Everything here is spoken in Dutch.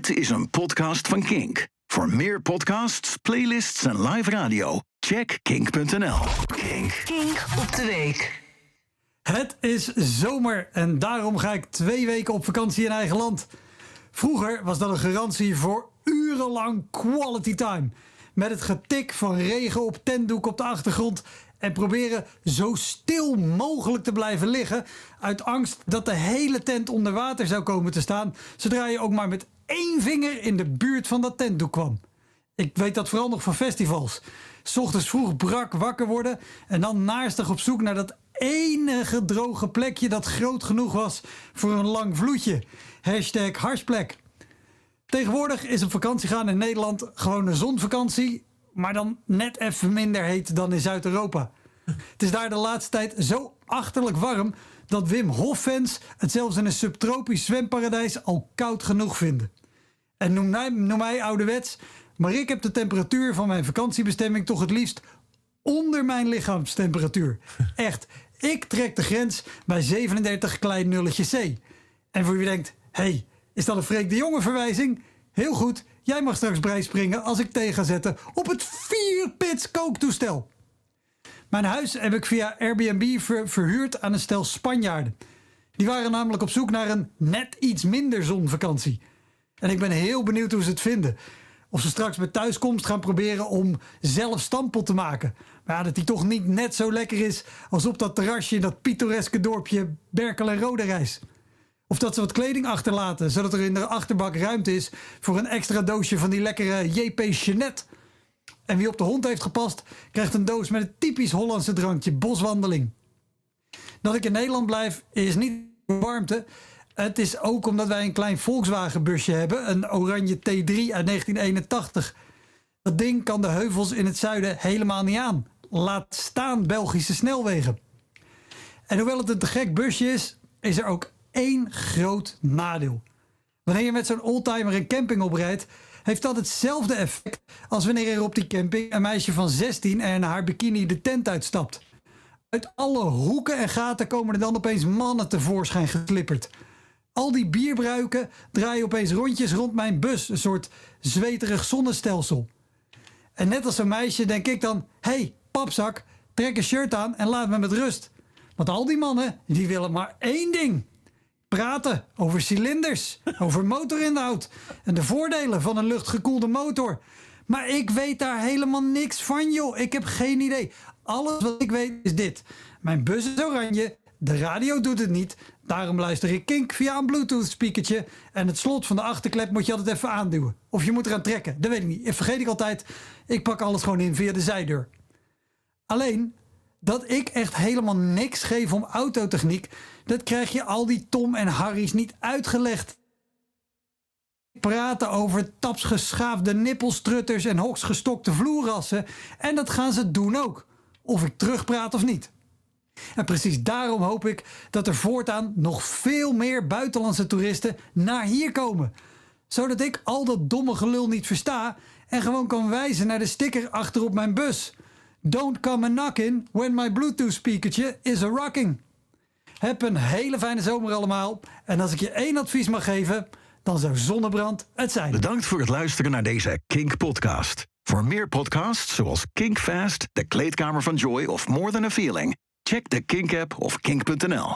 Dit is een podcast van Kink. Voor meer podcasts, playlists en live radio, check kink.nl. Kink. Kink op de week. Het is zomer en daarom ga ik twee weken op vakantie in eigen land. Vroeger was dat een garantie voor urenlang quality time. Met het getik van regen op tentdoek op de achtergrond en proberen zo stil mogelijk te blijven liggen. Uit angst dat de hele tent onder water zou komen te staan. Zodra je ook maar met één vinger in de buurt van dat tentdoek kwam. Ik weet dat vooral nog van festivals. S ochtends vroeg brak wakker worden en dan naastig op zoek naar dat enige droge plekje dat groot genoeg was voor een lang vloedje. Hashtag harsplek. Tegenwoordig is op vakantie gaan in Nederland gewoon een zonvakantie, maar dan net even minder heet dan in Zuid-Europa. Het is daar de laatste tijd zo achterlijk warm dat Wim Hof-fans het zelfs in een subtropisch zwemparadijs al koud genoeg vinden. En noem mij, noem mij ouderwets, maar ik heb de temperatuur van mijn vakantiebestemming toch het liefst onder mijn lichaamstemperatuur. Echt, ik trek de grens bij 37 klein nulletje C. En voor wie denkt, hey, is dat een Freek de Jonge verwijzing? Heel goed, jij mag straks springen als ik tegen ga zetten op het vierpits kooktoestel. Mijn huis heb ik via Airbnb verhuurd aan een stel Spanjaarden. Die waren namelijk op zoek naar een net iets minder zonvakantie. En ik ben heel benieuwd hoe ze het vinden. Of ze straks bij thuiskomst gaan proberen om zelf stampot te maken. Maar dat die toch niet net zo lekker is als op dat terrasje in dat pittoreske dorpje Berkel en Roderijs. Of dat ze wat kleding achterlaten, zodat er in de achterbak ruimte is voor een extra doosje van die lekkere JP Chenet. En wie op de hond heeft gepast, krijgt een doos met een typisch Hollandse drankje boswandeling. Dat ik in Nederland blijf is niet warmte. Het is ook omdat wij een klein Volkswagen busje hebben, een oranje T3 uit 1981. Dat ding kan de heuvels in het zuiden helemaal niet aan. Laat staan Belgische snelwegen. En hoewel het een te gek busje is, is er ook één groot nadeel. Wanneer je met zo'n oldtimer een camping oprijdt, heeft dat hetzelfde effect als wanneer er op die camping een meisje van 16 en haar bikini de tent uitstapt. Uit alle hoeken en gaten komen er dan opeens mannen tevoorschijn geklipperd. Al die bierbruiken draaien opeens rondjes rond mijn bus, een soort zweterig zonnestelsel. En net als een meisje denk ik dan: hey, papzak, trek een shirt aan en laat me met rust. Want al die mannen, die willen maar één ding praten over cilinders, over motorinhoud en de voordelen van een luchtgekoelde motor. Maar ik weet daar helemaal niks van, joh. Ik heb geen idee. Alles wat ik weet is dit. Mijn bus is oranje, de radio doet het niet. Daarom luister ik Kink via een Bluetooth speakertje. En het slot van de achterklep moet je altijd even aanduwen. Of je moet eraan trekken, dat weet ik niet. Vergeet ik altijd. Ik pak alles gewoon in via de zijdeur. Alleen, dat ik echt helemaal niks geef om autotechniek, dat krijg je al die Tom en Harry's niet uitgelegd. Praten over tapsgeschaafde nippelstrutters en hoksgestokte vloerrassen. En dat gaan ze doen ook. Of ik terugpraat of niet. En precies daarom hoop ik dat er voortaan nog veel meer buitenlandse toeristen naar hier komen. Zodat ik al dat domme gelul niet versta en gewoon kan wijzen naar de sticker achter op mijn bus. Don't come a knocking when my Bluetooth speakertje is a rocking. Heb een hele fijne zomer allemaal. En als ik je één advies mag geven, dan zou zonnebrand het zijn. Bedankt voor het luisteren naar deze Kink podcast. Voor meer podcasts zoals Kink Fast, De Kleedkamer van Joy of More Than a Feeling, check de Kink app of kink.nl.